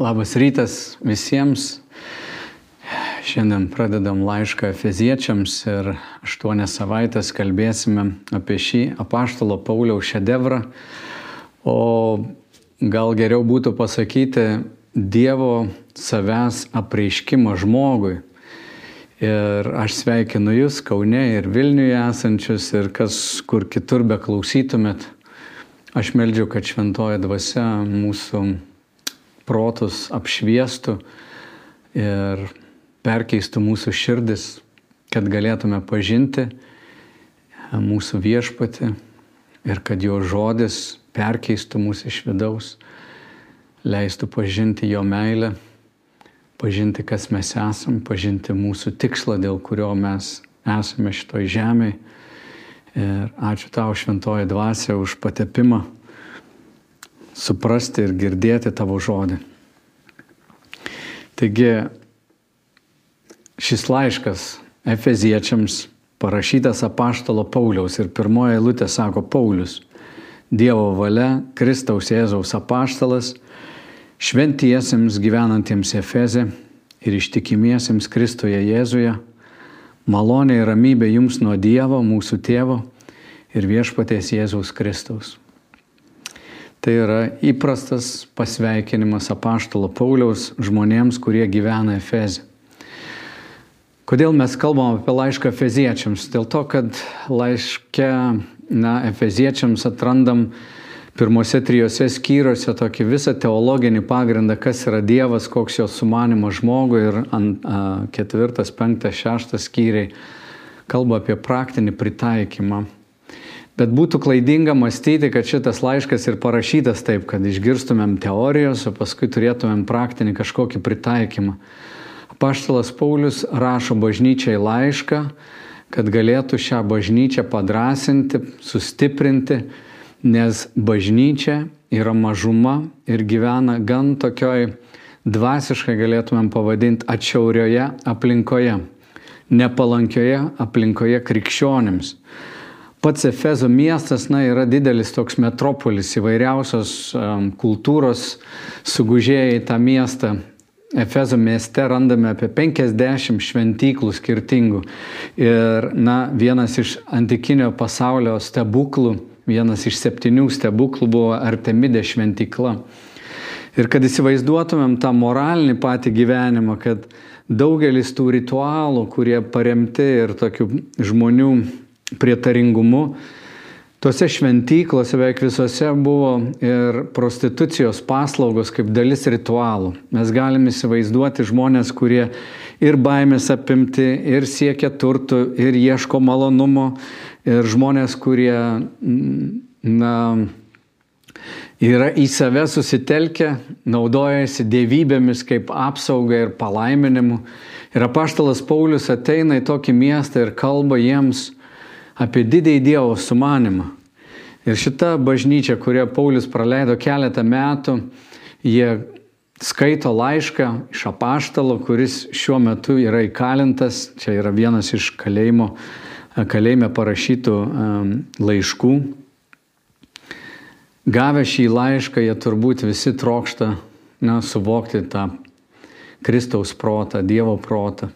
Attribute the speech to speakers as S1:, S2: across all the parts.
S1: Labas rytas visiems. Šiandien pradedam laišką Efeziečiams ir aštuonias savaitės kalbėsime apie šį apaštalo Pauliaus šedevrą. O gal geriau būtų pasakyti Dievo savęs apreiškimą žmogui. Ir aš sveikinu Jūs Kaune ir Vilniuje esančius ir kas kur kitur beklausytumėt. Aš meldžiu, kad šventoji dvasia mūsų protus apšviestų ir perkeistų mūsų širdis, kad galėtume pažinti mūsų viešpatį ir kad jo žodis perkeistų mūsų iš vidaus, leistų pažinti jo meilę, pažinti, kas mes esam, pažinti mūsų tikslą, dėl kurio mes esame šitoj žemėje. Ir ačiū tau, šventoji dvasia, už patepimą suprasti ir girdėti tavo žodį. Taigi šis laiškas Efeziečiams parašytas apaštalo Pauliaus ir pirmoji eilutė sako Paulius, Dievo valia, Kristaus Jėzaus apaštalas, šventiesiems gyvenantiems Efeze ir ištikimiesiems Kristoje Jėzuje, malonė ir ramybė jums nuo Dievo, mūsų tėvo ir viešpaties Jėzaus Kristaus. Tai yra įprastas pasveikinimas apaštalo Pauliaus žmonėms, kurie gyvena Efeze. Kodėl mes kalbam apie laišką Efeziečiams? Dėl to, kad laiške na, Efeziečiams atrandam pirmose trijose skyriuose tokį visą teologinį pagrindą, kas yra Dievas, koks jo sumanimas žmogui ir ant a, ketvirtas, penktas, šeštas skyriai kalba apie praktinį pritaikymą Bet būtų klaidinga mąstyti, kad šitas laiškas ir parašytas taip, kad išgirstumėm teorijos, o paskui turėtumėm praktinį kažkokį pritaikymą. Paštalas Paulius rašo bažnyčiai laišką, kad galėtų šią bažnyčią padrasinti, sustiprinti, nes bažnyčia yra mažuma ir gyvena gan tokioj dvasiškai galėtumėm pavadinti atšiaurioje aplinkoje, nepalankioje aplinkoje krikščionims. Pats Efezo miestas na, yra didelis toks metropolis, įvairiausios um, kultūros sugužėja į tą miestą. Efezo mieste randame apie 50 šventyklų skirtingų. Ir na, vienas iš antikinio pasaulio stebuklų, vienas iš septynių stebuklų buvo Artemidė šventykla. Ir kad įsivaizduotumėm tą moralinį patį gyvenimą, kad daugelis tų ritualų, kurie paremti ir tokių žmonių prietaringumu. Tuose šventyklose beveik visose buvo ir prostitucijos paslaugos kaip dalis ritualų. Mes galime įsivaizduoti žmonės, kurie ir baimės apimti, ir siekia turtų, ir ieško malonumo, ir žmonės, kurie na, yra į save susitelkę, naudojasi dievybėmis kaip apsauga ir palaiminimu. Ir apaštalas Paulius ateina į tokį miestą ir kalba jiems apie didįjį Dievo sumanimą. Ir šita bažnyčia, kurią Paulius praleido keletą metų, jie skaito laišką iš apaštalo, kuris šiuo metu yra įkalintas, čia yra vienas iš kalėjimo, kalėjime parašytų laiškų. Gavę šį laišką, jie turbūt visi trokšta na, suvokti tą Kristaus protą, Dievo protą.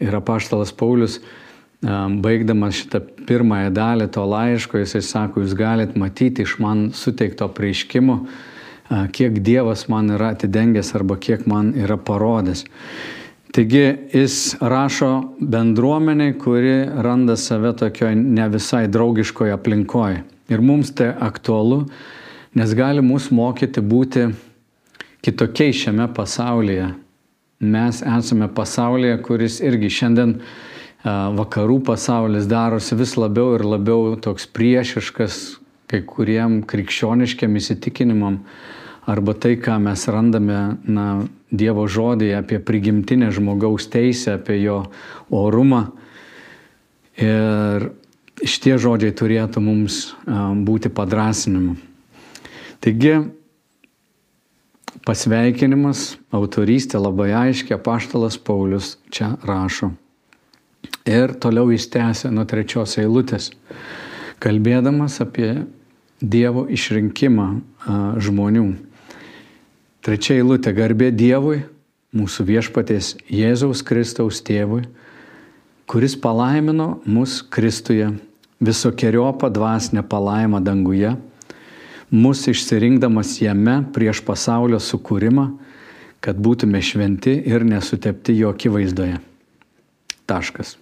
S1: Ir apaštalas Paulius baigdamas šitą pirmąją dalį to laiško, jisai sako, jūs galite matyti iš man suteikto prieiškimo, kiek Dievas man yra atidengęs arba kiek man yra parodęs. Taigi jis rašo bendruomeniai, kuri randa save tokioje ne visai draugiškoje aplinkoje. Ir mums tai aktualu, nes gali mus mokyti būti kitokiai šiame pasaulyje. Mes esame pasaulyje, kuris irgi šiandien vakarų pasaulis darosi vis labiau ir labiau toks priešiškas kai kuriem krikščioniškiam įsitikinimam arba tai, ką mes randame na, Dievo žodėje apie prigimtinę žmogaus teisę, apie jo orumą. Ir šitie žodžiai turėtų mums būti padrasinimu. Taigi, pasveikinimas, autorystė labai aiškiai, paštalas Paulius čia rašo. Ir toliau jis tęsė nuo trečios eilutės, kalbėdamas apie Dievo išrinkimą žmonių. Trečia eilutė garbė Dievui, mūsų viešpatės Jėzaus Kristaus tėvui, kuris palaimino mus Kristuje visokiojopą dvasinę palaimą danguje, mus išsirinkdamas jame prieš pasaulio sukūrimą, kad būtume šventi ir nesutepti jo akivaizdoje. Taškas.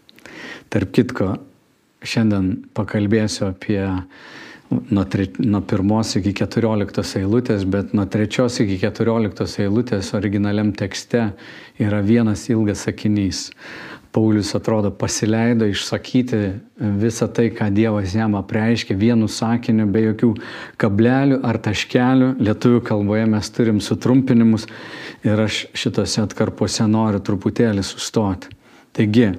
S1: Tarp kitko, šiandien pakalbėsiu apie nuo, tre, nuo pirmos iki keturioliktos eilutės, bet nuo trečios iki keturioliktos eilutės originaliam tekste yra vienas ilgas sakinys. Paulius atrodo pasileido išsakyti visą tai, ką Dievas jam apreiškė vienu sakiniu, be jokių kablelių ar taškelių. Lietuvių kalboje mes turim sutrumpinimus ir aš šitose atkarpose noriu truputėlį sustoti. Taigi,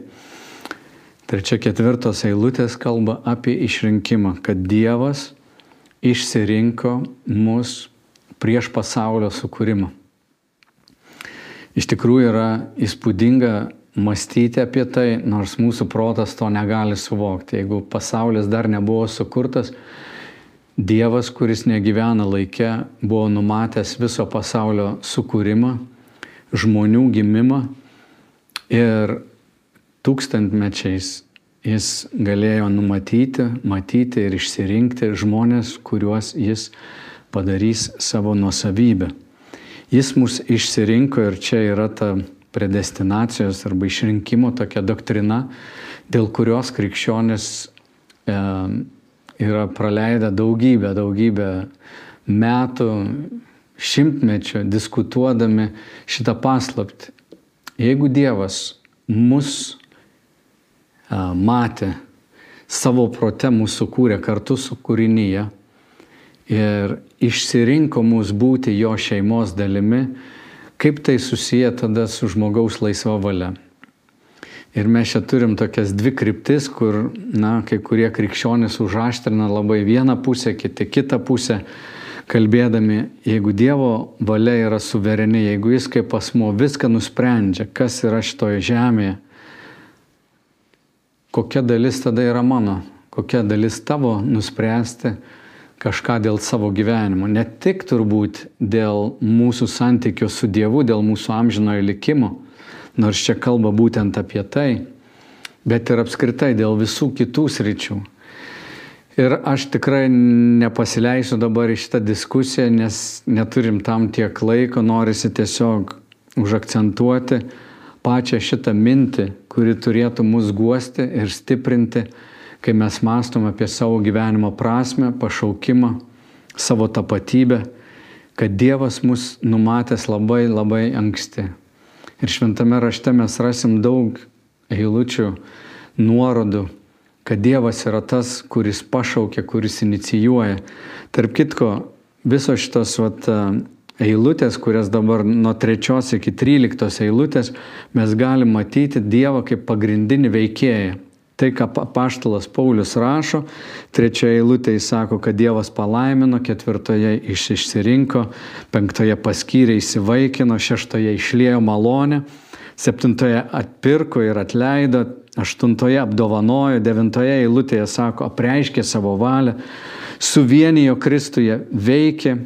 S1: Trečia ketvirtos eilutės kalba apie išrinkimą, kad Dievas išsirinko mus prieš pasaulio sukūrimą. Iš tikrųjų yra įspūdinga mąstyti apie tai, nors mūsų protas to negali suvokti. Jeigu pasaulis dar nebuvo sukurtas, Dievas, kuris negyvena laike, buvo numatęs viso pasaulio sukūrimą, žmonių gimimą ir tūkstantmečiais jis galėjo numatyti, matyti ir išsirinkti žmonės, kuriuos jis padarys savo nuosavybę. Jis mus išsirinko ir čia yra ta predestinacijos arba išrinkimo tokia doktrina, dėl kurios krikščionis e, yra praleidę daugybę, daugybę metų, šimtmečių diskutuodami šitą paslaptį. Jeigu Dievas mus matė, savo prote mūsų kūrė kartu su kūrinyje ir išsirinko mus būti jo šeimos dalimi, kaip tai susiję tada su žmogaus laisva valia. Ir mes čia turim tokias dvi kryptis, kur, na, kai kurie krikščionys užaštrina labai vieną pusę, kiti kitą pusę, kalbėdami, jeigu Dievo valia yra suvereni, jeigu Jis kaip asmo viską nusprendžia, kas yra šitoje žemėje, kokia dalis tada yra mano, kokia dalis tavo nuspręsti kažką dėl savo gyvenimo. Ne tik turbūt dėl mūsų santykio su Dievu, dėl mūsų amžinojo likimo, nors čia kalba būtent apie tai, bet ir apskritai dėl visų kitų sričių. Ir aš tikrai nepasileisiu dabar į šitą diskusiją, nes neturim tam tiek laiko, norisi tiesiog užakcentuoti pačią šitą mintį, kuri turėtų mus guosti ir stiprinti, kai mes mastom apie savo gyvenimo prasme, pašaukimą, savo tapatybę, kad Dievas mus numatęs labai labai anksti. Ir šventame rašte mes rasim daug eilučių, nuorodų, kad Dievas yra tas, kuris pašaukia, kuris inicijuoja. Tarp kitko, visos šitos vat, eilutės, kurias dabar nuo trečios iki tryliktos eilutės mes galim matyti Dievą kaip pagrindinį veikėją. Tai, ką paštalas Paulius rašo, trečioje eilutėje jis sako, kad Dievas palaimino, ketvirtoje iš išsirinko, penktoje paskyrė įsivaikino, šeštoje išlėjo malonę, septintoje atpirko ir atleido, aštuntoje apdovanojo, devintoje eilutėje sako, apreiškė savo valią, suvienijo Kristuje, veikė,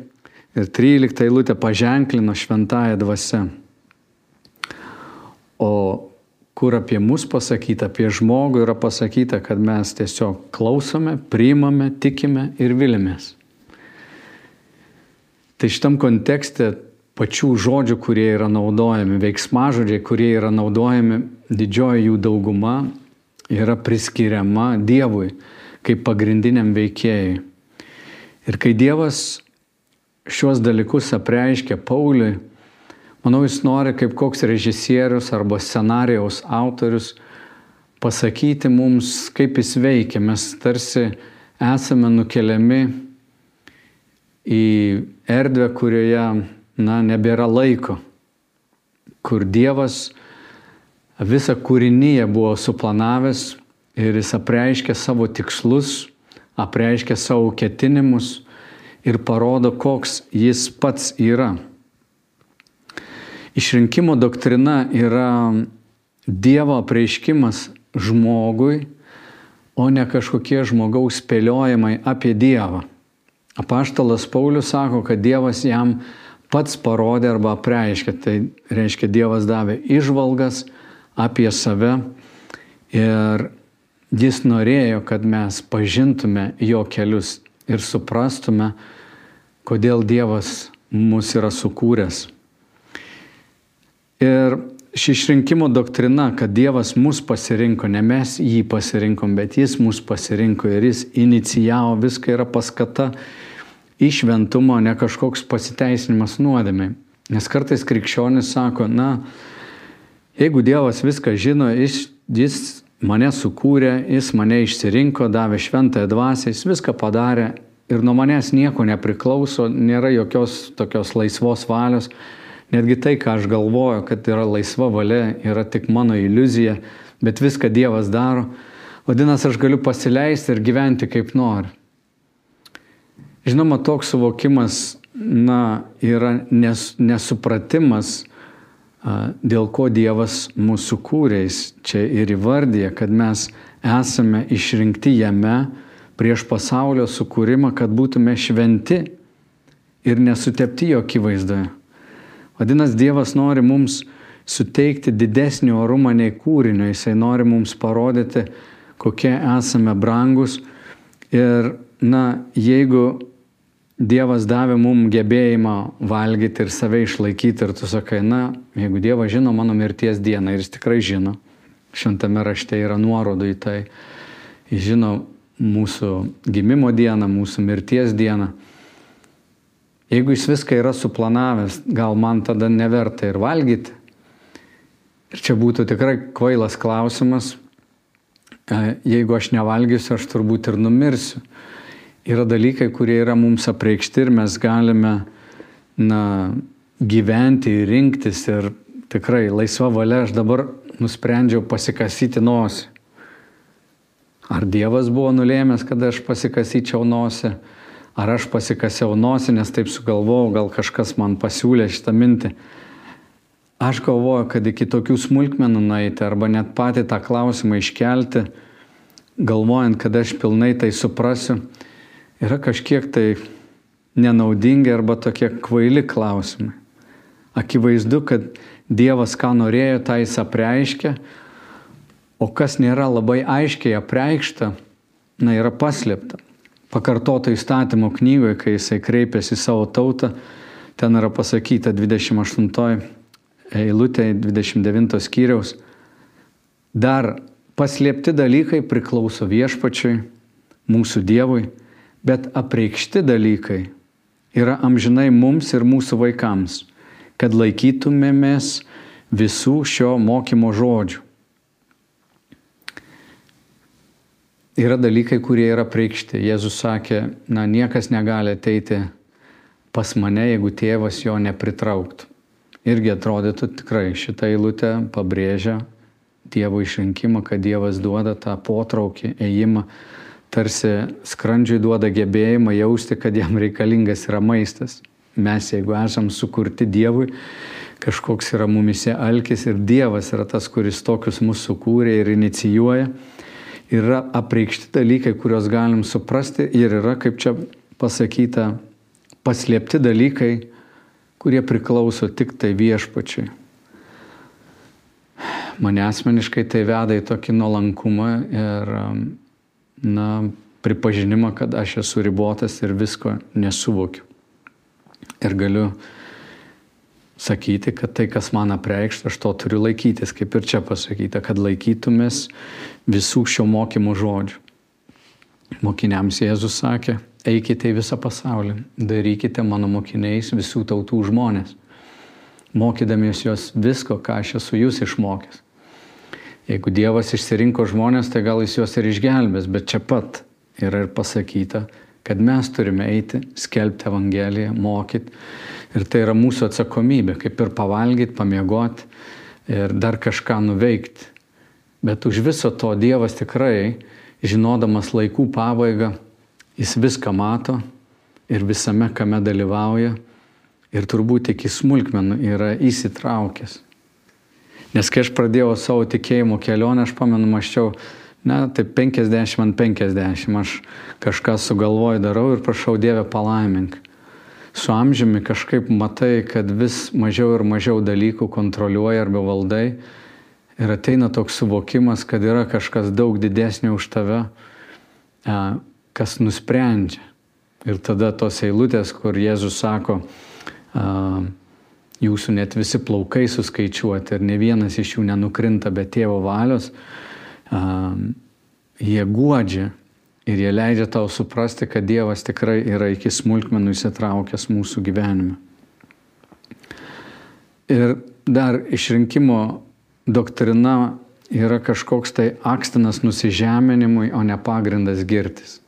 S1: Ir 13 eilutė paženklino šventąją dvasę. O kur apie mus pasakyta, apie žmogų yra pasakyta, kad mes tiesiog klausome, priimame, tikime ir vilimės. Tai šitam kontekste pačių žodžių, kurie yra naudojami, veiksmažodžiai, kurie yra naudojami, didžioji jų dauguma yra priskiriama Dievui kaip pagrindiniam veikėjui. Ir kai Dievas šiuos dalykus apreiškia Pauliui, manau, jis nori kaip koks režisierius arba scenarijaus autorius pasakyti mums, kaip jis veikia. Mes tarsi esame nukeliami į erdvę, kurioje, na, nebėra laiko, kur Dievas visą kūrinyje buvo suplanavęs ir jis apreiškia savo tikslus, apreiškia savo ketinimus ir parodo, koks jis pats yra. Išrinkimo doktrina yra Dievo apreiškimas žmogui, o ne kažkokie žmogaus spėliojimai apie Dievą. Apaštalas Paulius sako, kad Dievas jam pats parodė arba apreiškė. Tai reiškia, Dievas davė išvalgas apie save ir jis norėjo, kad mes pažintume jo kelius ir suprastume, kodėl Dievas mus yra sukūręs. Ir ši išrinkimo doktrina, kad Dievas mus pasirinko, ne mes jį pasirinkom, bet jis mus pasirinko ir jis inicijavo, viską yra paskata išventumo, ne kažkoks pasiteisinimas nuodėmiai. Nes kartais krikščionis sako, na, jeigu Dievas viską žino, jis, jis mane sukūrė, jis mane išsirinko, davė šventąją dvasę, jis viską padarė ir nuo manęs nieko nepriklauso, nėra jokios tokios laisvos valios. Netgi tai, ką aš galvoju, kad yra laisva valia, yra tik mano iliuzija, bet viską Dievas daro. Vadinasi, aš galiu pasileisti ir gyventi kaip noriu. Žinoma, toks suvokimas, na, yra nes, nesupratimas, dėl ko Dievas mūsų kūrės. Čia ir įvardyje, kad mes esame išrinkti jame prieš pasaulio sukūrimą, kad būtume šventi ir nesutepti jo akivaizdoje. Vadinasi, Dievas nori mums suteikti didesnį orumą nei kūrinio, Jisai nori mums parodyti, kokie esame brangus. Ir, na, jeigu Dievas davė mums gebėjimą valgyti ir save išlaikyti ir tu sakai, na, jeigu Dievas žino mano mirties dieną ir jis tikrai žino, šventame rašte yra nuorodų į tai, jis žino mūsų gimimo dieną, mūsų mirties dieną. Jeigu jis viską yra suplanavęs, gal man tada neverta ir valgyti. Ir čia būtų tikrai kvailas klausimas, jeigu aš nevalgysiu, aš turbūt ir numirsiu yra dalykai, kurie yra mums apreikšti ir mes galime na, gyventi ir rinktis ir tikrai laisva valia aš dabar nusprendžiau pasikasyti nosį. Ar Dievas buvo nulėmęs, kad aš pasikasyčiau nosį, ar aš pasikasiau nosį, nes taip sugalvojau, gal kažkas man pasiūlė šitą mintį. Aš galvoju, kad iki tokių smulkmenų nueiti arba net patį tą klausimą iškelti, galvojant, kad aš pilnai tai suprasiu, yra kažkiek tai nenaudingi arba tokie kvaili klausimai. Akivaizdu, kad Dievas ką norėjo, tą jis apreiškė, o kas nėra labai aiškiai apreikšta, na, yra paslėpta. Pakartoto įstatymo knygoje, kai jisai kreipėsi į savo tautą, ten yra pasakyta 28 eilutė 29 skyriaus, dar paslėpti dalykai priklauso viešpačiui, mūsų Dievui bet apreikšti dalykai yra amžinai mums ir mūsų vaikams, kad laikytumėmės visų šio mokymo žodžių. Yra dalykai, kurie yra preikšti. Jėzus sakė, na niekas negali ateiti pas mane, jeigu tėvas jo nepritrauktų. Irgi atrodytų tikrai šitą eilutę pabrėžia Dievo išrinkimą, kad Dievas duoda tą potraukį, ėjimą tarsi skrandžiui duoda gebėjimą jausti, kad jam reikalingas yra maistas. Mes, jeigu esam sukurti Dievui, kažkoks yra mumise alkis ir Dievas yra tas, kuris tokius mūsų sukūrė ir inicijuoja. Yra apreikšti dalykai, kuriuos galim suprasti ir yra, kaip čia pasakyta, paslėpti dalykai, kurie priklauso tik tai viešpačiui. Mane asmeniškai tai veda į tokį nuolankumą ir na, pripažinimą, kad aš esu ribotas ir visko nesuvokiu. Ir galiu sakyti, kad tai, kas man apreikšta, aš to turiu laikytis, kaip ir čia pasakyta, kad laikytumės visų šio mokymo žodžių. Mokiniams Jėzus sakė, eikite į visą pasaulį, darykite mano mokiniais visų tautų žmonės, mokydamiesi juos visko, ką aš esu jūs išmokęs. Jeigu Dievas išsirinko žmonės, tai gal jis juos ir išgelbės, bet čia pat yra ir pasakyta, kad mes turime eiti, skelbti Evangeliją, mokyti. Ir tai yra mūsų atsakomybė, kaip ir pavalgyti, pamiegoti ir dar kažką nuveikti. Bet už viso to Dievas tikrai, žinodamas laikų pabaigą, jis viską mato ir visame, kame dalyvauja ir turbūt iki smulkmenų yra įsitraukęs. Nes kai aš pradėjau savo tikėjimo kelionę, aš pamenu, maščiau, ne, tai 50 ant 50, aš kažką sugalvoju darau ir prašau Dievę palaimink. su amžiumi kažkaip matai, kad vis mažiau ir mažiau dalykų kontroliuoja arba valdai ir ateina toks suvokimas, kad yra kažkas daug didesnio už tave, kas nusprendžia. Ir tada tos eilutės, kur Jėzus sako, jūsų net visi plaukai suskaičiuoti ir ne vienas iš jų nenukrinta be tėvo valios, jie guodžia ir jie leidžia tau suprasti, kad Dievas tikrai yra iki smulkmenų įsitraukęs mūsų gyvenime. Ir dar išrinkimo doktrina yra kažkoks tai akstinas nusižeminimui, o ne pagrindas girtis.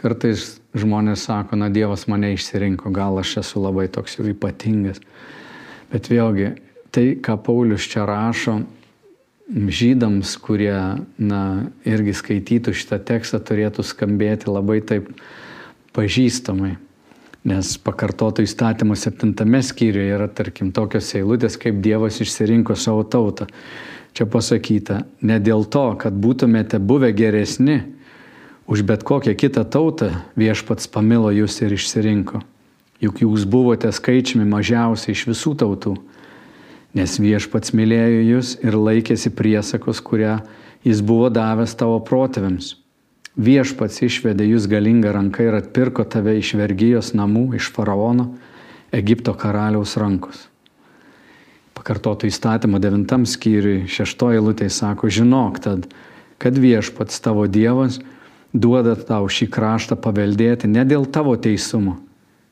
S1: Kartais žmonės sako, na Dievas mane išsirinko, gal aš esu labai toks jau ypatingas. Bet vėlgi, tai, ką Paulius čia rašo, žydams, kurie, na, irgi skaitytų šitą tekstą, turėtų skambėti labai taip pažįstamai. Nes pakartoto įstatymo septintame skyriuje yra, tarkim, tokios eilutės, kaip Dievas išsirinko savo tautą. Čia pasakyta, ne dėl to, kad būtumėte buvę geresni už bet kokią kitą tautą, viešpats pamilo jūs ir išsirinko. Juk jūs buvote skaičiumi mažiausiai iš visų tautų, nes viešpats mylėjo jūs ir laikėsi priesakos, kurią jis buvo davęs tavo protėviams Viešpats išvedė jūs galingą ranką ir atpirko tave iš vergyjos namų, iš faraono, Egipto karaliaus rankos. Pakartoto įstatymo devintam skyriui šeštoji lūtė sako, žinok tad, kad viešpats tavo Dievas duoda tau šį kraštą paveldėti ne dėl tavo teisumo,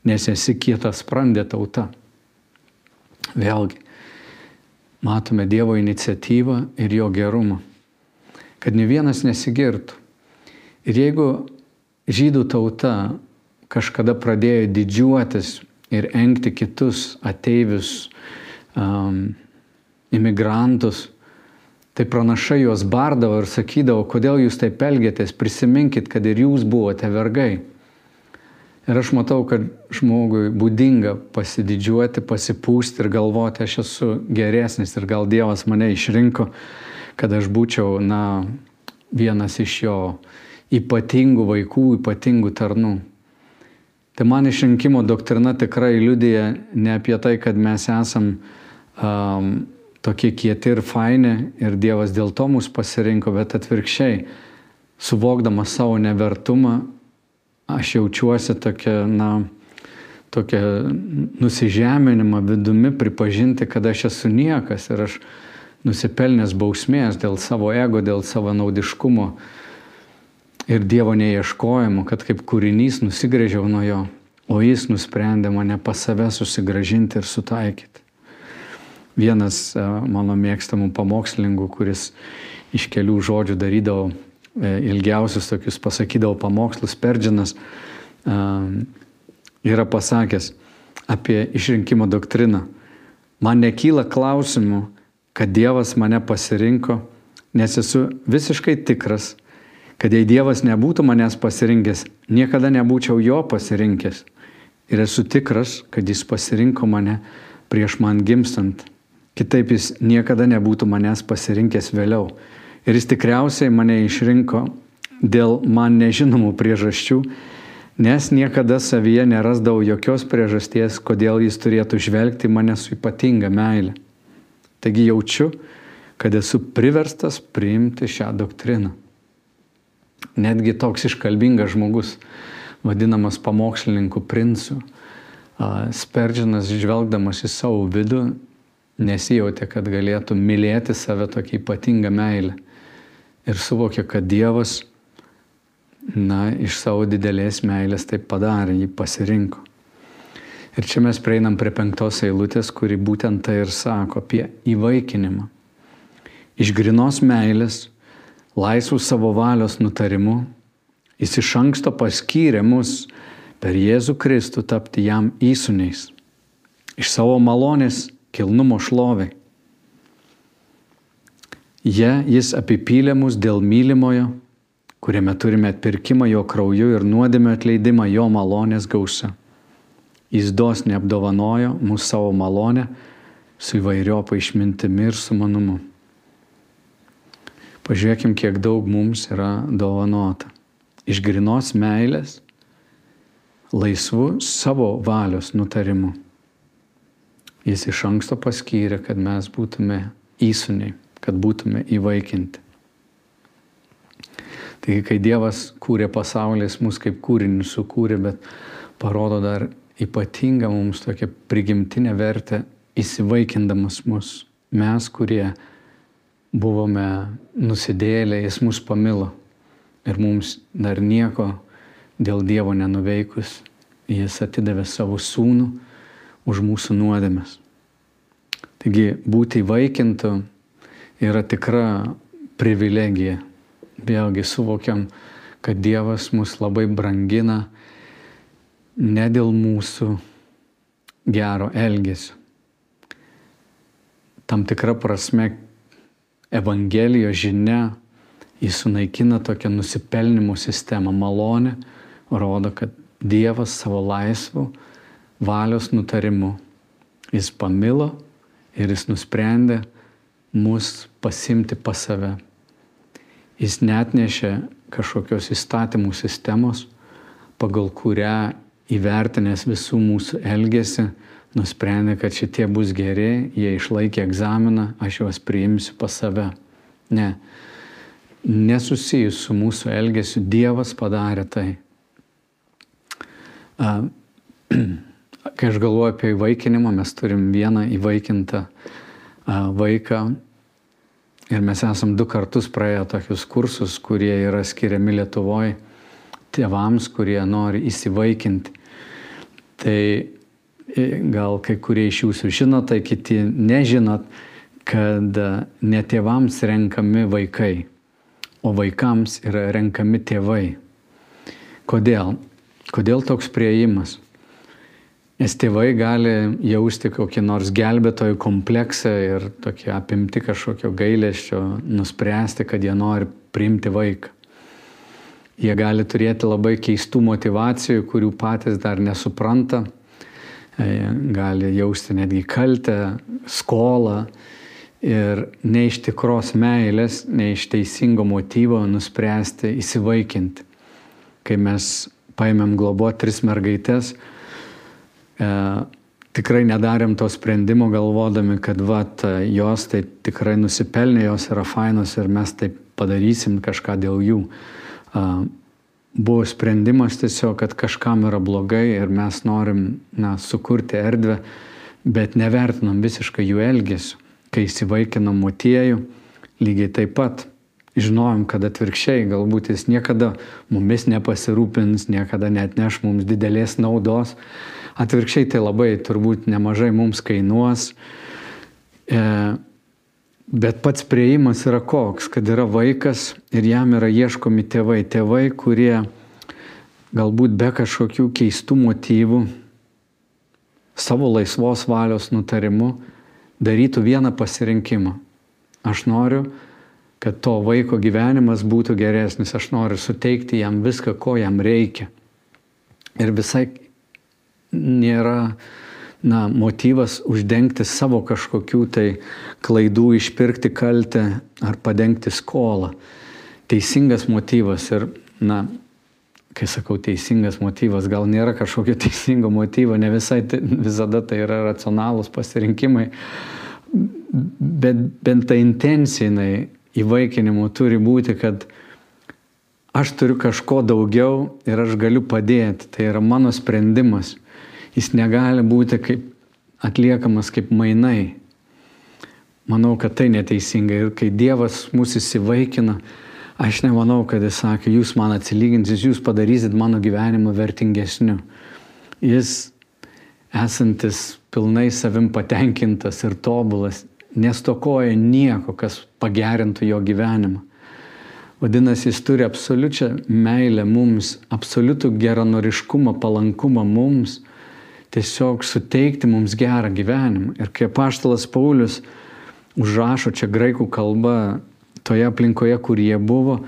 S1: nes esi kietas sprandė tauta. Vėlgi, matome Dievo iniciatyvą ir jo gerumą, kad ne vienas nesigirtų Ir jeigu žydų tauta kažkada pradėjo didžiuotis ir engti kitus ateivius, um, imigrantus, tai pranašai juos bardavo ir sakydavo, kodėl jūs taip elgėtės, prisiminkit, kad ir jūs buvote vergai. Ir aš matau, kad žmogui būdinga pasididžiuoti, pasipūsti ir galvoti, aš esu geresnis ir gal Dievas mane išrinko, kad aš būčiau, na, vienas iš jo ypatingų vaikų, ypatingų tarnų. Tai man išrinkimo doktrina tikrai liudija ne apie tai, kad mes esam um, tokie kieti ir faini ir Dievas dėl to mus pasirinko, bet atvirkščiai, suvokdamas savo nevertumą, aš jaučiuosi tokia, na, tokia nusižeminimą vidumi pripažinti, kad aš esu niekas ir aš nusipelnęs bausmės dėl savo ego, dėl savo naudiškumo ir Dievo neieškojimo, kad kaip kūrinys nusigrėžiau nuo jo, o jis nusprendė mane pas save susigražinti ir sutaikyti. Vienas e, mano mėgstamų pamokslininkų, kuris iš kelių žodžių darydavo e, ilgiausius tokius, pasakydavo pamokslus, Perdžinas, e, yra pasakęs apie išrinkimo doktriną. Man nekyla klausimų, kad Dievas mane pasirinko, nes esu visiškai tikras, kad jei Dievas nebūtų manęs pasirinkęs, niekada nebūčiau jo pasirinkęs. Ir esu tikras, kad jis pasirinko mane prieš man gimstant. Kitaip jis niekada nebūtų manęs pasirinkęs vėliau. Ir jis tikriausiai mane išrinko dėl man nežinomų priežasčių, nes niekada savyje nerasdavau jokios priežasties, kodėl jis turėtų žvelgti mane su ypatinga meile. Taigi jaučiu, kad esu priverstas priimti šią doktriną netgi toks iškalbingas žmogus, vadinamas pamokslininku princu, Sperdžinas žvelgdamas į savo vidų nesijautė, kad galėtų mylėti save tokį ypatingą meilę. Ir suvokė, kad Dievas, na, iš savo didelės meilės taip padarė, jį pasirinko. Ir čia mes prieinam prie penktos eilutės, kuri būtent tai ir sako apie įvaikinimą. Iš grinos meilės laisvų savo valios nutarimu, jis iš anksto paskyrė mus per Jėzų Kristų tapti jam įsūniais. Iš savo malonės kilnumo šloviai. Jie jis apipylė mus dėl mylimojo, kuriame turime atpirkimą jo krauju ir nuodėmio atleidimą jo malonės gausa. Jis dosniai apdovanojo mūsų savo malonę su įvairiopa išmintimi ir sumanumu. Pažiūrėkim, kiek daug mums yra dovanota. Iš grinos meilės laisvu savo valios nutarimu. Jis iš anksto paskyrė, kad mes būtume įsuniai, kad būtume įvaikinti. Taigi, kai Dievas kūrė pasaulį, jis mus kaip kūrinį sukūrė, bet parodo dar ypatingą mums tokią prigimtinę vertę, įsivaikindamas mus. Mes, kurie buvome nusidėlę, jis mus pamilo ir mums dar nieko dėl Dievo nenuveikus, jis atidavė savo sūnų už mūsų nuodėmes. Taigi būti įvaikintų yra tikra privilegija. Vėlgi suvokiam, kad Dievas mus labai brangina ne dėl mūsų gero elgesio. Tam tikra prasme Evangelijos žinia, jis sunaikina tokią nusipelnimo sistemą, malonę, rodo, kad Dievas savo laisvų valios nutarimu jis pamilo ir jis nusprendė mus pasimti pas save. Jis net nešė kažkokios įstatymų sistemos, pagal kurią įvertinęs visų mūsų elgesį, nusprendė, kad šitie bus geri, jie išlaikė egzaminą, aš juos priimsiu pas save. Ne, nesusijus su mūsų elgesiu, Dievas padarė tai. Kai aš galvoju apie įvaikinimą, mes turim vieną įvaikintą vaiką ir mes esam du kartus praėję tokius kursus, kurie yra skiriami Lietuvoje tėvams, kurie nori įsivaikinti. Tai e, gal kai kurie iš jūsų žinot, tai kiti nežinot, kad ne tėvams renkami vaikai, o vaikams yra renkami tėvai. Kodėl? Kodėl toks prieimas? Nes tėvai gali jausti kokį nors gelbėtojų kompleksą ir tokį apimti kažkokio gailėščio, nuspręsti, kad jie nori priimti vaiką. Jie gali turėti labai keistų motivacijų, kurių patys dar nesupranta, e, gali jausti netgi kaltę, skolą ir ne iš tikros meilės, ne iš teisingo motyvo nuspręsti įsivaikinti. Kai mes paėmėm globoti tris mergaitės, e, tikrai nedarėm to sprendimo galvodami, kad vat, jos tai tikrai nusipelnė, jos yra fainos ir mes taip padarysim kažką dėl jų. E, buvo sprendimas tiesiog, kad kažkam yra blogai ir mes norim na, sukurti erdvę, bet nevertinam visiškai jų elgesių. Kai įsivaikinam motiejų, lygiai taip pat žinojom, kad atvirkščiai galbūt jis niekada mumis nepasirūpins, niekada net neš mums didelės naudos. Atvirkščiai tai labai turbūt nemažai mums kainuos. E, bet pats prieimas yra koks, kad yra vaikas ir jam yra ieškomi tėvai. Tėvai, kurie galbūt be kažkokių keistų motyvų, savo laisvos valios nutarimu darytų vieną pasirinkimą. Aš noriu kad to vaiko gyvenimas būtų geresnis. Aš noriu suteikti jam viską, ko jam reikia. Ir visai nėra na, motyvas uždengti savo kažkokių tai klaidų, išpirkti kaltę ar padengti skolą. Teisingas motyvas ir, na, kai sakau teisingas motyvas, gal nėra kažkokio teisingo motyvo, ne visai tai, visada tai yra racionalūs pasirinkimai, bet bent ta intencija jinai įvaikinimu turi būti, kad aš turiu kažko daugiau ir aš galiu padėti. Tai yra mano sprendimas. Jis negali būti kaip atliekamas kaip mainai. Manau, kad tai neteisinga. Ir kai Dievas mūsų įsivaikina, aš nemanau, kad jis sakė, jūs man atsilyginsit, jūs padarysit mano gyvenimą vertingesniu. Jis esantis pilnai savim patenkintas ir tobulas, nestokoja nieko, kas pagerintų jo gyvenimą. Vadinasi, jis turi absoliučią meilę mums, absoliutų geranoriškumą, palankumą mums, tiesiog suteikti mums gerą gyvenimą. Ir kai paštalas Paulius užrašo čia graikų kalba toje aplinkoje, kur jie buvo,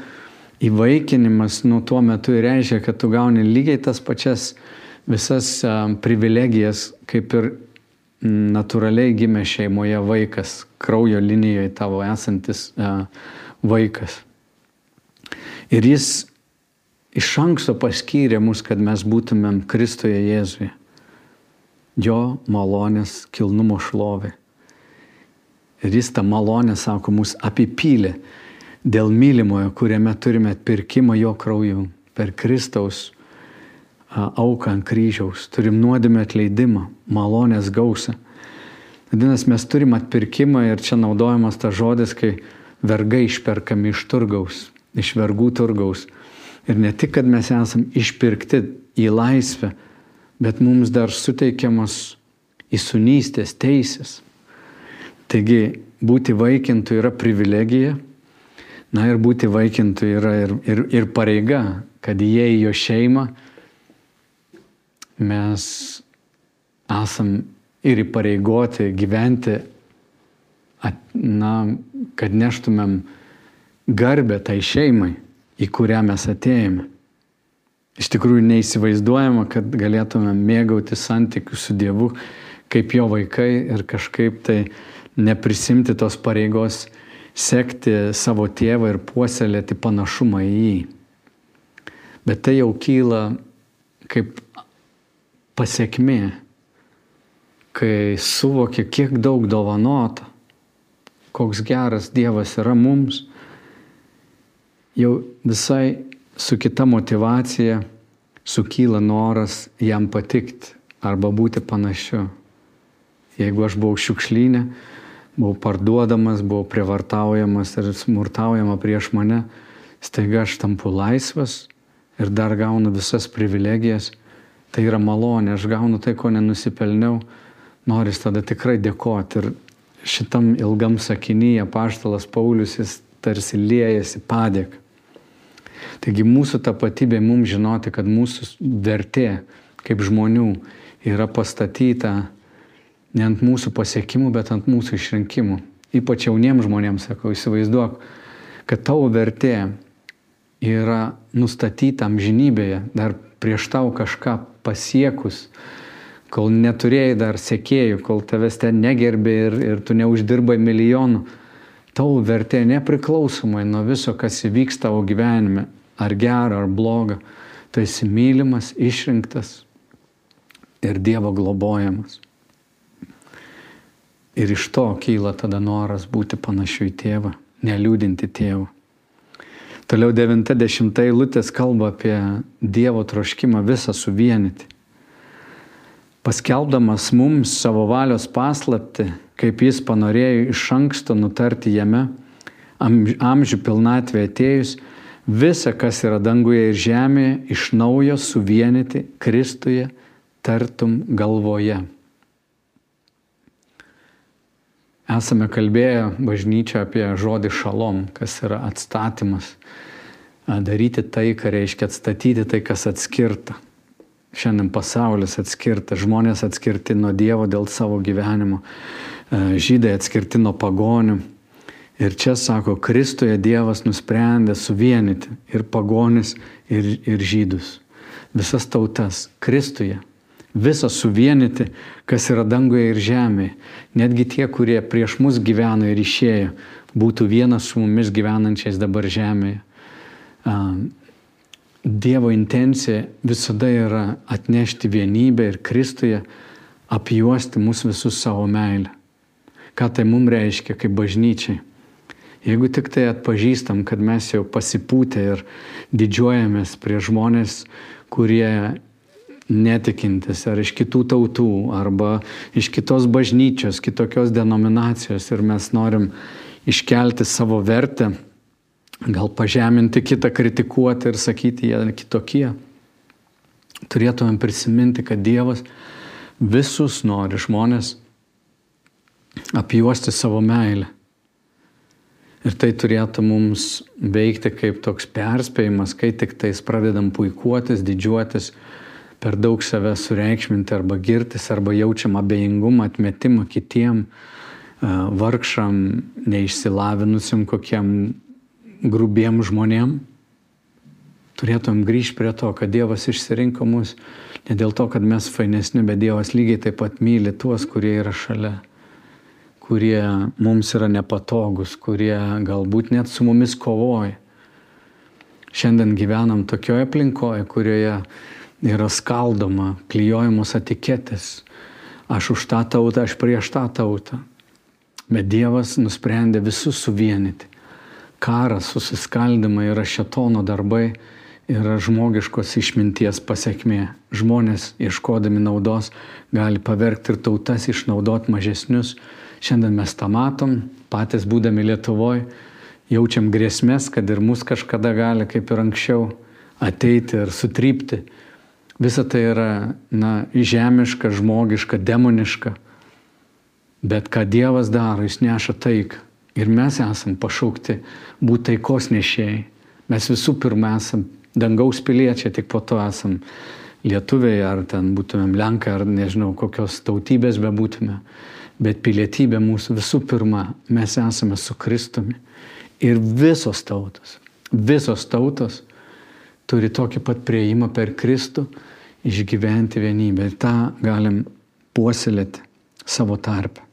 S1: įvaikinimas nuo tuo metu reiškia, kad tu gauni lygiai tas pačias visas privilegijas, kaip ir natūraliai gimė šeimoje vaikas, kraujo linijoje tavo esantis vaikas. Ir jis iš anksto paskyrė mus, kad mes būtumėm Kristuje Jėzuje. Jo malonės kilnumo šlovė. Ir jis tą malonę, sako, mus apipylė dėl mylimojo, kuriame turime atpirkimą jo krauju per Kristaus auką ant kryžiaus. Turim nuodėmę atleidimą, malonės gausą. Vadinasi, mes turim atpirkimą ir čia naudojamas tas žodis, kai vergai išperkami iš turgaus, iš vergų turgaus. Ir ne tik, kad mes esam išpirkti į laisvę, bet mums dar suteikiamas įsunystės teisės. Taigi būti vaikintų yra privilegija, na ir būti vaikintų yra ir, ir, ir pareiga, kad jie į jo šeimą mes esam ir įpareigoti gyventi, at, na, kad neštumėm garbę tai šeimai į kurią mes atėjome. Iš tikrųjų neįsivaizduojama, kad galėtume mėgauti santykių su Dievu kaip jo vaikai ir kažkaip tai neprisimti tos pareigos sekti savo tėvą ir puoselėti panašumą į jį. Bet tai jau kyla kaip pasiekmė, kai suvokia, kiek daug dovanota, koks geras Dievas yra mums jau visai su kita motivacija sukyla noras jam patikti arba būti panašiu. Jeigu aš buvau šiukšlynė, buvau parduodamas, buvau prievartaujamas ir smurtaujama prieš mane, staiga aš tampu laisvas ir dar gaunu visas privilegijas, tai yra malonė, aš gaunu tai, ko nenusipelniau, noris tada tikrai dėkoti. Ir šitam ilgam sakinyje paštalas Paulius jis tarsi liejasi padėk. Taigi mūsų tapatybė mums žinoti, kad mūsų vertė kaip žmonių yra pastatyta ne ant mūsų pasiekimų, bet ant mūsų išrinkimų. Ypač jauniems žmonėms sakau, įsivaizduok, kad tavo vertė yra nustatyta amžinybėje, dar prieš tau kažką pasiekus, kol neturėjai dar sekėjų, kol tavęs ten negerbė ir, ir tu neuždirbai milijonų. Tavo vertė nepriklausomai nuo viso, kas įvyks tavo gyvenime, ar gera, ar bloga, tu esi mylimas, išrinktas ir Dievo globojamas. Ir iš to kyla tada noras būti panašiu į tėvą, neliūdinti tėvų. Toliau 90 eilutės kalba apie Dievo troškimą visą suvienyti. Paskelbdamas mums savo valios paslapti, kaip jis panorėjo iš anksto nutarti jame, amžių pilnatvė atėjus, visą, kas yra danguje ir žemėje, iš naujo suvienyti Kristuje, tartum galvoje. Esame kalbėję bažnyčio apie žodį šalom, kas yra atstatymas. Daryti tai, ką reiškia atstatyti tai, kas atskirta. Šiandien pasaulis atskirta, žmonės atskirti nuo Dievo dėl savo gyvenimo, žydai atskirti nuo pagonių Ir čia sako, Kristuje Dievas nusprendė suvienyti ir pagonis, ir, ir žydus. Visas tautas Kristuje. Visą suvienyti, kas yra danguje ir žemėje. Netgi tie, kurie prieš mus gyveno ir išėjo, būtų vienas su mumis gyvenančiais dabar žemėje. Dievo intencija visada yra atnešti vienybę ir Kristuje apjuosti mus visus savo meilę. Ką tai mums reiškia kaip bažnyčiai? Jeigu tik tai atpažįstam, kad mes jau pasipūtę ir didžiuojamės prie žmonės, kurie netikintis ar iš kitų tautų, arba iš kitos bažnyčios, kitokios denominacijos ir mes norim iškelti savo vertę, gal pažeminti kitą, kritikuoti ir sakyti, jie kitokie. Turėtumėm prisiminti, kad Dievas visus nori žmonės apjuosti savo meilę. Ir tai turėtų mums veikti kaip toks perspėjimas, kai tik tais pradedam puikuotis, didžiuotis, per daug save sureikšminti arba girtis, arba jaučiam abejingumą, atmetimą kitiem vargšam, neišsilavinusim kokiem grubiem žmonėm. Turėtum grįžti prie to, kad Dievas išsirinko mus ne dėl to, kad mes fainesni, bet Dievas lygiai taip pat myli tuos, kurie yra šalia kurie mums yra nepatogus, kurie galbūt net su mumis kovoja. Šiandien gyvenam tokioje aplinkoje, kurioje yra skaldoma, klyjojamos etiketės. Aš už tą tautą, aš prieš tą tautą. Bet Dievas nusprendė visus suvienyti. Karas, susiskaldimai yra šetono darbai, yra žmogiškos išminties pasiekmė. Žmonės, ieškodami naudos, gali pavergti ir tautas išnaudoti mažesnius. Šiandien mes tą matom, patys būdami Lietuvoje, jaučiam grėsmės, kad ir mus kažkada gali, kaip ir anksčiau, ateiti ir sutrypti. Visa tai yra na, žemiška, žmogiška, demoniška. Bet ką Dievas daro, jis neša taiką. Ir mes esam pašaukti būti taikos nešėjai. Mes visų pirma esam dangaus piliečiai, tik po to esam lietuviai, ar ten būtumėm lenkai, ar nežinau, kokios tautybės bebūtume. Bet pilietybė mūsų visų pirma, mes esame su Kristumi. Ir visos tautos, visos tautos turi tokį pat prieimą per Kristų išgyventi vienybę. Ir tą galim puoselėti savo tarpę.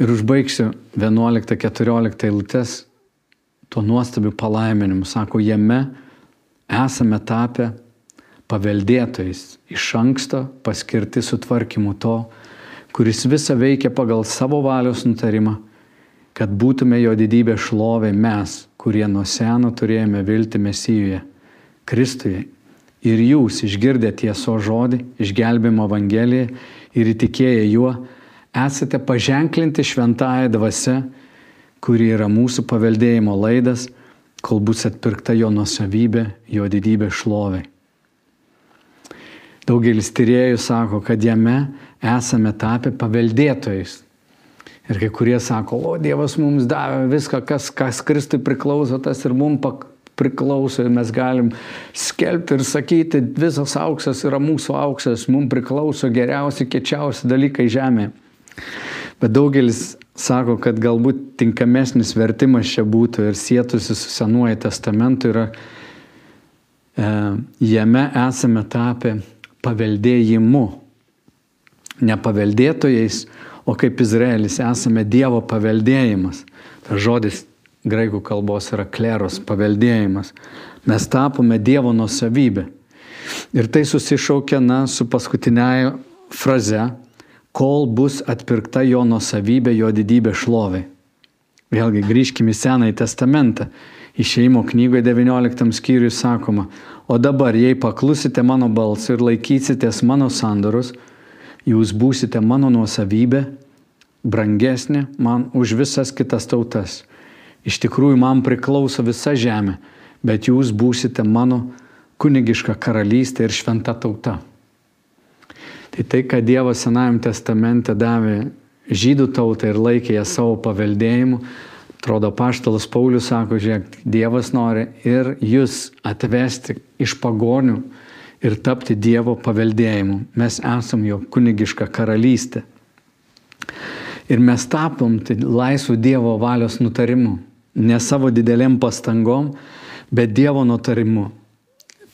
S1: Ir užbaigsiu 11-14 eilutes tuo nuostabiu palaiminimu. Sako, jame esame tapę paveldėtojais iš anksto paskirti sutvarkymu to, kuris visą veikia pagal savo valios nutarimą, kad būtume jo didybė šlovė mes, kurie nuo seno turėjome vilti Mesijuje, Kristuje. Ir jūs išgirdę tieso žodį, išgelbimo Evangeliją ir įtikėję juo, esate paženklinti šventąją dvasę, kuri yra mūsų paveldėjimo laidas, kol bus atpirkta jo nusavybė, jo didybė šlovai. Daugelis tyriejų sako, kad jame esame tapę paveldėtojais. Ir kai kurie sako, o Dievas mums davė viską, kas, kas Kristui priklauso, tas ir mums priklauso ir mes galim skelbti ir sakyti, visas auksas yra mūsų auksas, mums priklauso geriausi, kečiausi dalykai žemėje. Bet daugelis sako, kad galbūt tinkamesnis vertimas čia būtų ir sėtųsi su Senuoju testamentu yra e, jame esame tapę paveldėjimu. Ne paveldėtojais, o kaip Izraelis esame Dievo paveldėjimas. Tas žodis graikų kalbos yra kleros paveldėjimas. Mes tapome Dievo nusavybė. Ir tai susišaukia na, su paskutinėje fraze, kol bus atpirkta jo nusavybė, jo didybė šlovai. Vėlgi grįžkime į Senąjį testamentą. Išeimo knygoje 19 skyriui sakoma, o dabar jei paklusite mano balsą ir laikysitės mano sandorus, jūs būsite mano nuosavybė, brangesnė man už visas kitas tautas. Iš tikrųjų man priklauso visa žemė, bet jūs būsite mano kunigiška karalystė ir šventa tauta. Tai tai, kad Dievas Senajam testamente davė žydų tautą ir laikė ją savo paveldėjimu, atrodo, paštalas Paulius sako, žiūrėk, Dievas nori ir jūs atvesti iš pagonių ir tapti Dievo paveldėjimu. Mes esam jo kunigiška karalystė. Ir mes tapom tai laisvų Dievo valios nutarimu. Ne savo didelėm pastangom, bet Dievo nutarimu.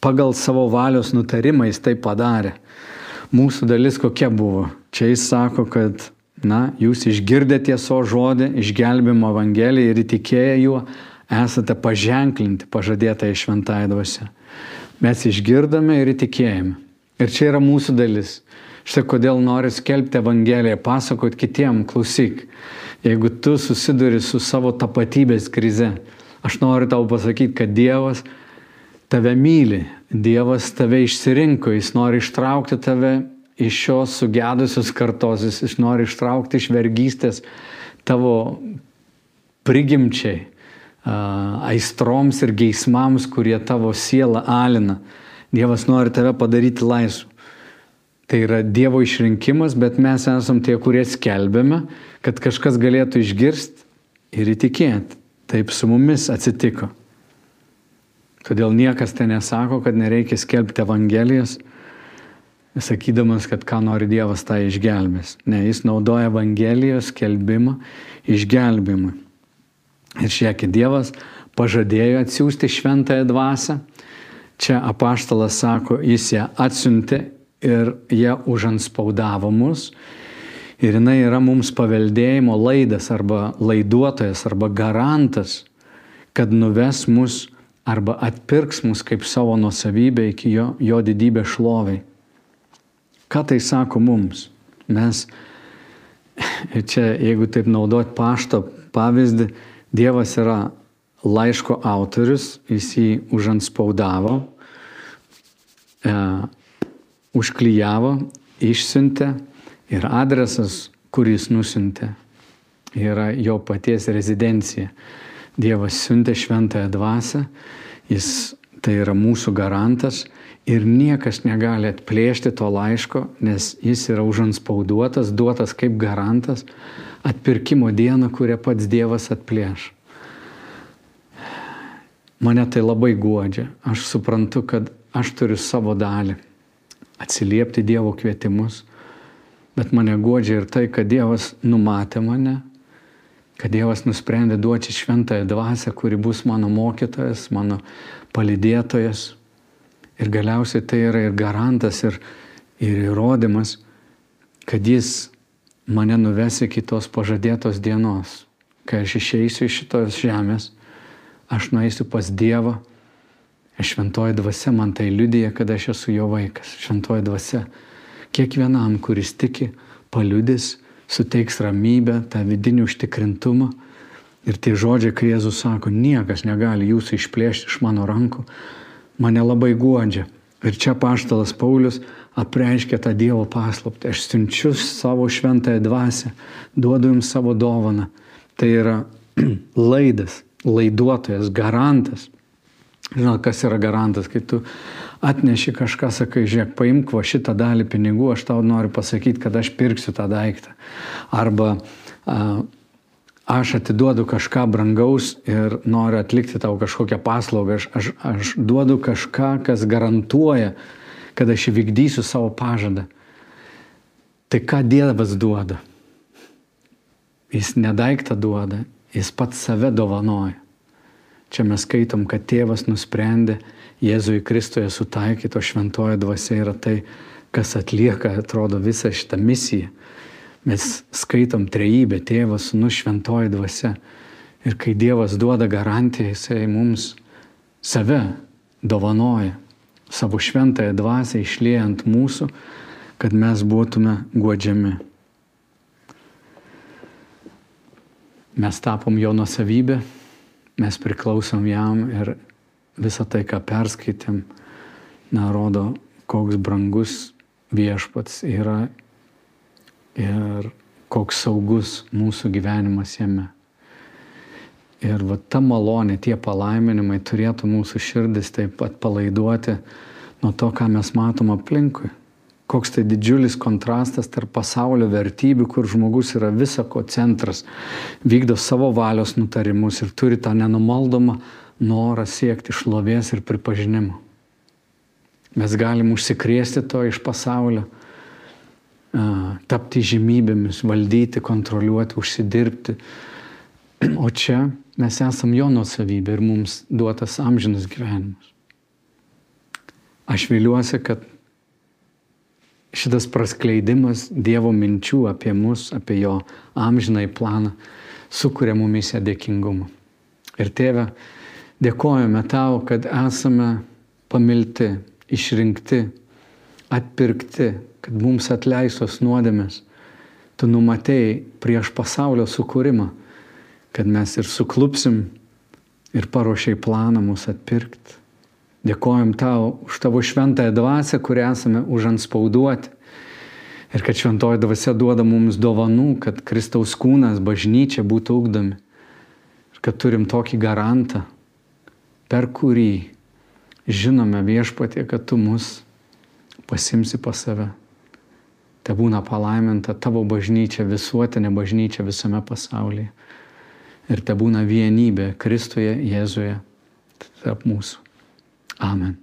S1: Pagal savo valios nutarimą jis tai padarė mūsų dalis kokia buvo. Čia jis sako, kad, na, jūs išgirdę tieso žodį, išgelbimo Evangeliją ir įtikėję juo, esate paženklinti pažadėtąją šventąją dvasę. Mes išgirdome ir įtikėjome. Ir čia yra mūsų dalis. Štai kodėl noriu skelbti Evangeliją, pasakot kitiem, klausyk. Jeigu tu susiduri su savo tapatybės krize, aš noriu tau pasakyti, kad Dievas tave myli, Dievas tave išsirinko, jis nori ištraukti tave iš šios sugedusios kartos, jis nori ištraukti iš vergystės tavo prigimčiai, aistroms ir geismams, kurie tavo sielą alina. Dievas nori tave padaryti laisvų. Tai yra Dievo išrinkimas, bet mes esam tie, kurie skelbėme, kad kažkas galėtų išgirsti ir įtikėti. Taip su mumis atsitiko. Todėl niekas ten nesako, kad nereikia skelbti Evangelijos, sakydamas, kad ką nori Dievas, tą išgelbės. Ne, jis naudoja Evangelijos skelbimą išgelbimui. Ir šiekį Dievas pažadėjo atsiųsti šventąją dvasę. Čia apaštalas sako, jis ją atsiuntė ir jie užanspaudavo mus. Ir jinai yra mums paveldėjimo laidas arba laiduotojas arba garantas kad nuves mus arba atpirks mus kaip savo nusavybę iki jo, jo didybės šloviai. Ką tai sako mums? Mes, čia jeigu taip naudot pašto pavyzdį, Dievas yra laiško autorius, jis jį užanspaudavo, e, užklyjavo, išsiuntė ir adresas, kuris nusintė, yra jo paties rezidencija. Dievas siuntė šventąją dvasę, jis tai yra mūsų garantas ir niekas negali atplėšti to laiško, nes jis yra užanspauduotas, duotas kaip garantas atpirkimo dieną, kurią pats Dievas atplėš. Mane tai labai guodžia. Aš suprantu, kad aš turiu savo dalį atsiliepti Dievo kvietimus, bet mane guodžia ir tai, kad Dievas numatė mane, kad Dievas nusprendė duoti šventąją dvasę, kuri bus mano mokytojas, mano palidėtojas. Ir galiausiai tai yra ir garantas, ir, ir įrodymas, kad Jis mane nuves iki tos pažadėtos dienos, kai aš išeisiu iš šitos žemės, aš nueisiu pas Dievą. Šventoji dvasia man tai liudija, kad aš esu jo vaikas. Šventoji dvasia kiekvienam, kuris tiki, paliudys, suteiks ramybę, tą vidinį užtikrintumą. Ir tie žodžiai, kai Jėzus sako, niekas negali jūsų išplėšti iš mano rankų, mane labai guodžia. Ir čia paštalas Paulius apreiškia tą Dievo paslaptį. Aš siunčiu savo šventąją dvasę, duodu jums savo dovaną. Tai yra laidas, laiduotojas, garantas. Žinot, kas yra garantas, kai tu atneši kažką, sakai, žiūrėk, paimk va šitą dalį pinigų, aš tau noriu pasakyti, kad aš pirksiu tą daiktą. Arba a, aš atiduodu kažką brangaus ir noriu atlikti tau kažkokią paslaugą, aš, aš, aš duodu kažką, kas garantuoja, kad aš įvykdysiu savo pažadą. Tai ką Dievas duoda? Jis nedaiktą duoda, jis pats save dovanoja. Čia mes skaitom, kad tėvas nusprendė Jėzui Kristuje sutaikyti, o šventoji dvasia yra tai, kas atlieka, atrodo, visą šitą misiją. Mes skaitom trejybę, tėvas, nu šventoji dvasia. Ir kai Dievas duoda garantiją, jisai mums save dovanoja, savo šventąją dvasę išliejant mūsų, kad mes būtume godžiami. Mes tapom jo nusavybė, mes priklausom jam ir visą tai, ką perskaitėm, na, rodo, koks brangus viešpats yra ir koks saugus mūsų gyvenimas jame. Ir va ta malonė, tie palaiminimai turėtų mūsų širdis taip pat palaiduoti nuo to, ką mes matom aplinkui. Koks tai didžiulis kontrastas tarp pasaulio vertybių, kur žmogus yra visako centras, vykdo savo valios nutarimus ir turi tą nenumaldomą norą siekti šlovės ir pripažinimo. Mes galim užsikrėsti to iš pasaulio, tapti žymybėmis, valdyti, kontroliuoti, užsidirbti. O čia mes esam jo nuosavybė ir mums duotas amžinas gyvenimas. Aš viliuosi, kad šitas praskleidimas Dievo minčių apie mus, apie jo amžinai planą, sukuria mumise dėkingumą. Ir tėve, Dėkojame tau, kad esame pamilti, išrinkti, atpirkti, kad mums atleistos nuodėmės. Tu numatėjai prieš pasaulio sukūrimą, kad mes ir suklupsim ir paruošiai planą mus atpirkti. Dėkojom tau už tavo šventąją dvasę, kurią esame užanspauduoti. Ir kad šventoji dvasia duoda mums dovanų, kad Kristaus kūnas, bažnyčia būtų ugdomi. Ir kad turim tokį garantą, per kurį žinome viešpatie, kad tu mus pasimsi pas save. Te būna palaiminta tavo bažnyčia, visuotinė bažnyčia visame pasaulyje. Ir te būna vienybė Kristuje, Jėzuje tarp mūsų. Amen.